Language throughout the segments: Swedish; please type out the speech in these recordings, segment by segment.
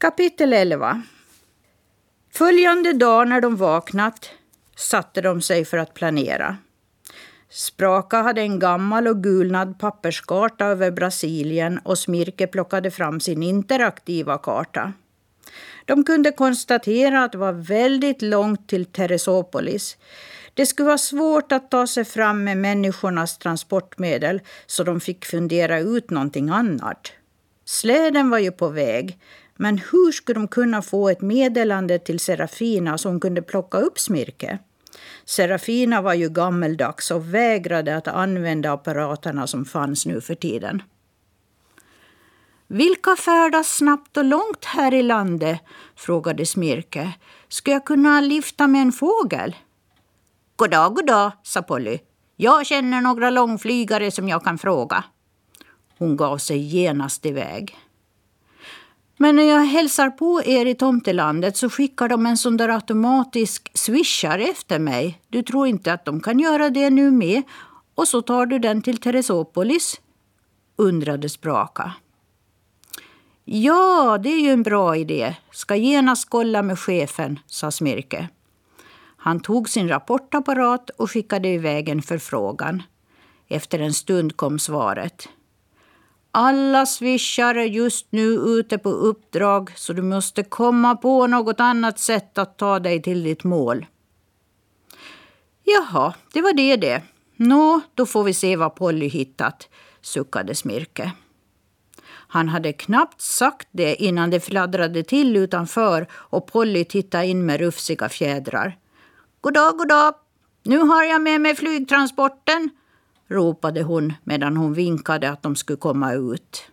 Kapitel 11 Följande dag när de vaknat satte de sig för att planera. Spraka hade en gammal och gulnad papperskarta över Brasilien och Smirke plockade fram sin interaktiva karta. De kunde konstatera att det var väldigt långt till Teresopolis. Det skulle vara svårt att ta sig fram med människornas transportmedel så de fick fundera ut någonting annat. Släden var ju på väg, men hur skulle de kunna få ett meddelande till Serafina så hon kunde plocka upp Smirke? Serafina var ju gammeldags och vägrade att använda apparaterna som fanns nu för tiden. Vilka färdas snabbt och långt här i landet? frågade Smirke. Ska jag kunna lyfta med en fågel? Goddag, goddag, sa Polly. Jag känner några långflygare som jag kan fråga. Hon gav sig genast iväg. Men när jag hälsar på er i tomtelandet så skickar de en sån där automatisk swishare efter mig. Du tror inte att de kan göra det nu med? Och så tar du den till Teresopolis? undrade Spraka. Ja, det är ju en bra idé. Ska genast kolla med chefen, sa Smirke. Han tog sin rapportapparat och skickade iväg en förfrågan. Efter en stund kom svaret. Alla swishar är just nu ute på uppdrag så du måste komma på något annat sätt att ta dig till ditt mål. Jaha, det var det det. Nå, då får vi se vad Polly hittat, suckade Smirke. Han hade knappt sagt det innan det fladdrade till utanför och Polly tittade in med rufsiga fjädrar. Goddag, goddag! Nu har jag med mig flygtransporten, ropade hon medan hon vinkade att de skulle komma ut.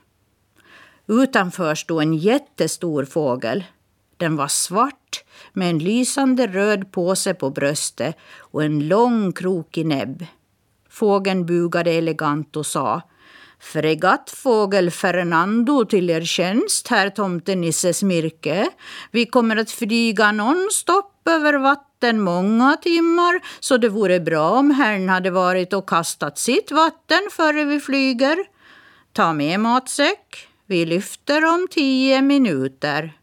Utanför stod en jättestor fågel. Den var svart med en lysande röd påse på bröstet och en lång krokig näbb. Fågeln bugade elegant och sa Fregattfågel Fernando till er tjänst, herr tomtenisse Smirke. Vi kommer att flyga nonstop över vatten många timmar, så det vore bra om herrn hade varit och kastat sitt vatten före vi flyger. Ta med matsäck. Vi lyfter om tio minuter.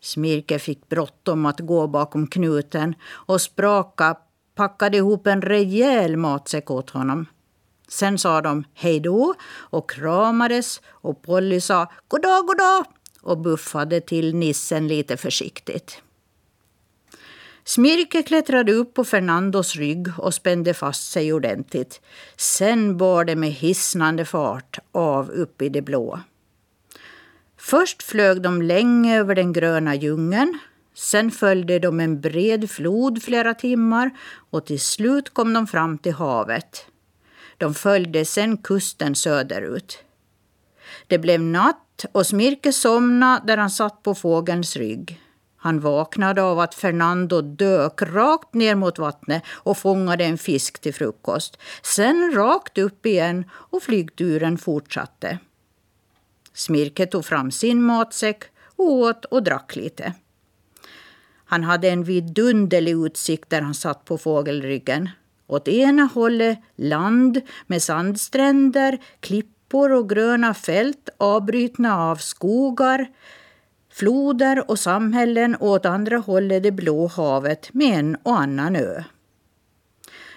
Smirke fick bråttom att gå bakom knuten och Spraka packade ihop en rejäl matsäck åt honom. Sen sa de hej då och kramades och Polly sa goddag, goddag och buffade till nissen lite försiktigt. Smirke klättrade upp på Fernandos rygg och spände fast sig ordentligt. Sen bar det med hisnande fart av upp i det blå. Först flög de länge över den gröna djungeln. Sen följde de en bred flod flera timmar och till slut kom de fram till havet. De följde sen kusten söderut. Det blev natt och Smirke somnade där han satt på fågelns rygg. Han vaknade av att Fernando dök rakt ner mot vattnet och fångade en fisk till frukost. Sen rakt upp igen och flygturen fortsatte. Smirke tog fram sin matsäck och åt och drack lite. Han hade en vidunderlig utsikt där han satt på fågelryggen. Åt ena hållet land med sandstränder, klippor och gröna fält avbrutna av skogar, floder och samhällen och åt andra hållet det blå havet med en och annan ö.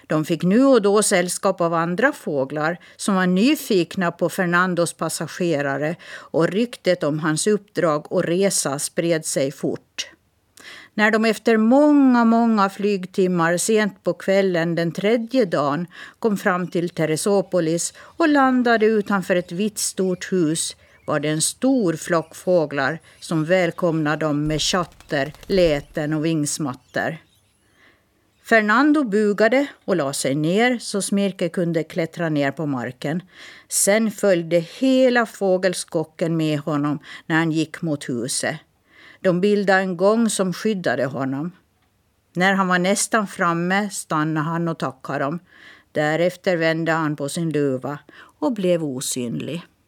De fick nu och då sällskap av andra fåglar som var nyfikna på Fernandos passagerare och ryktet om hans uppdrag och resa spred sig fort. När de efter många, många flygtimmar sent på kvällen den tredje dagen kom fram till Teresopolis och landade utanför ett vitt stort hus var det en stor flock fåglar som välkomnade dem med chatter, läten och vingsmatter. Fernando bugade och la sig ner så Smirke kunde klättra ner på marken. Sen följde hela fågelskocken med honom när han gick mot huset. De bildade en gång som skyddade honom. När han var nästan framme stannade han och tackade dem. Därefter vände han på sin luva och blev osynlig.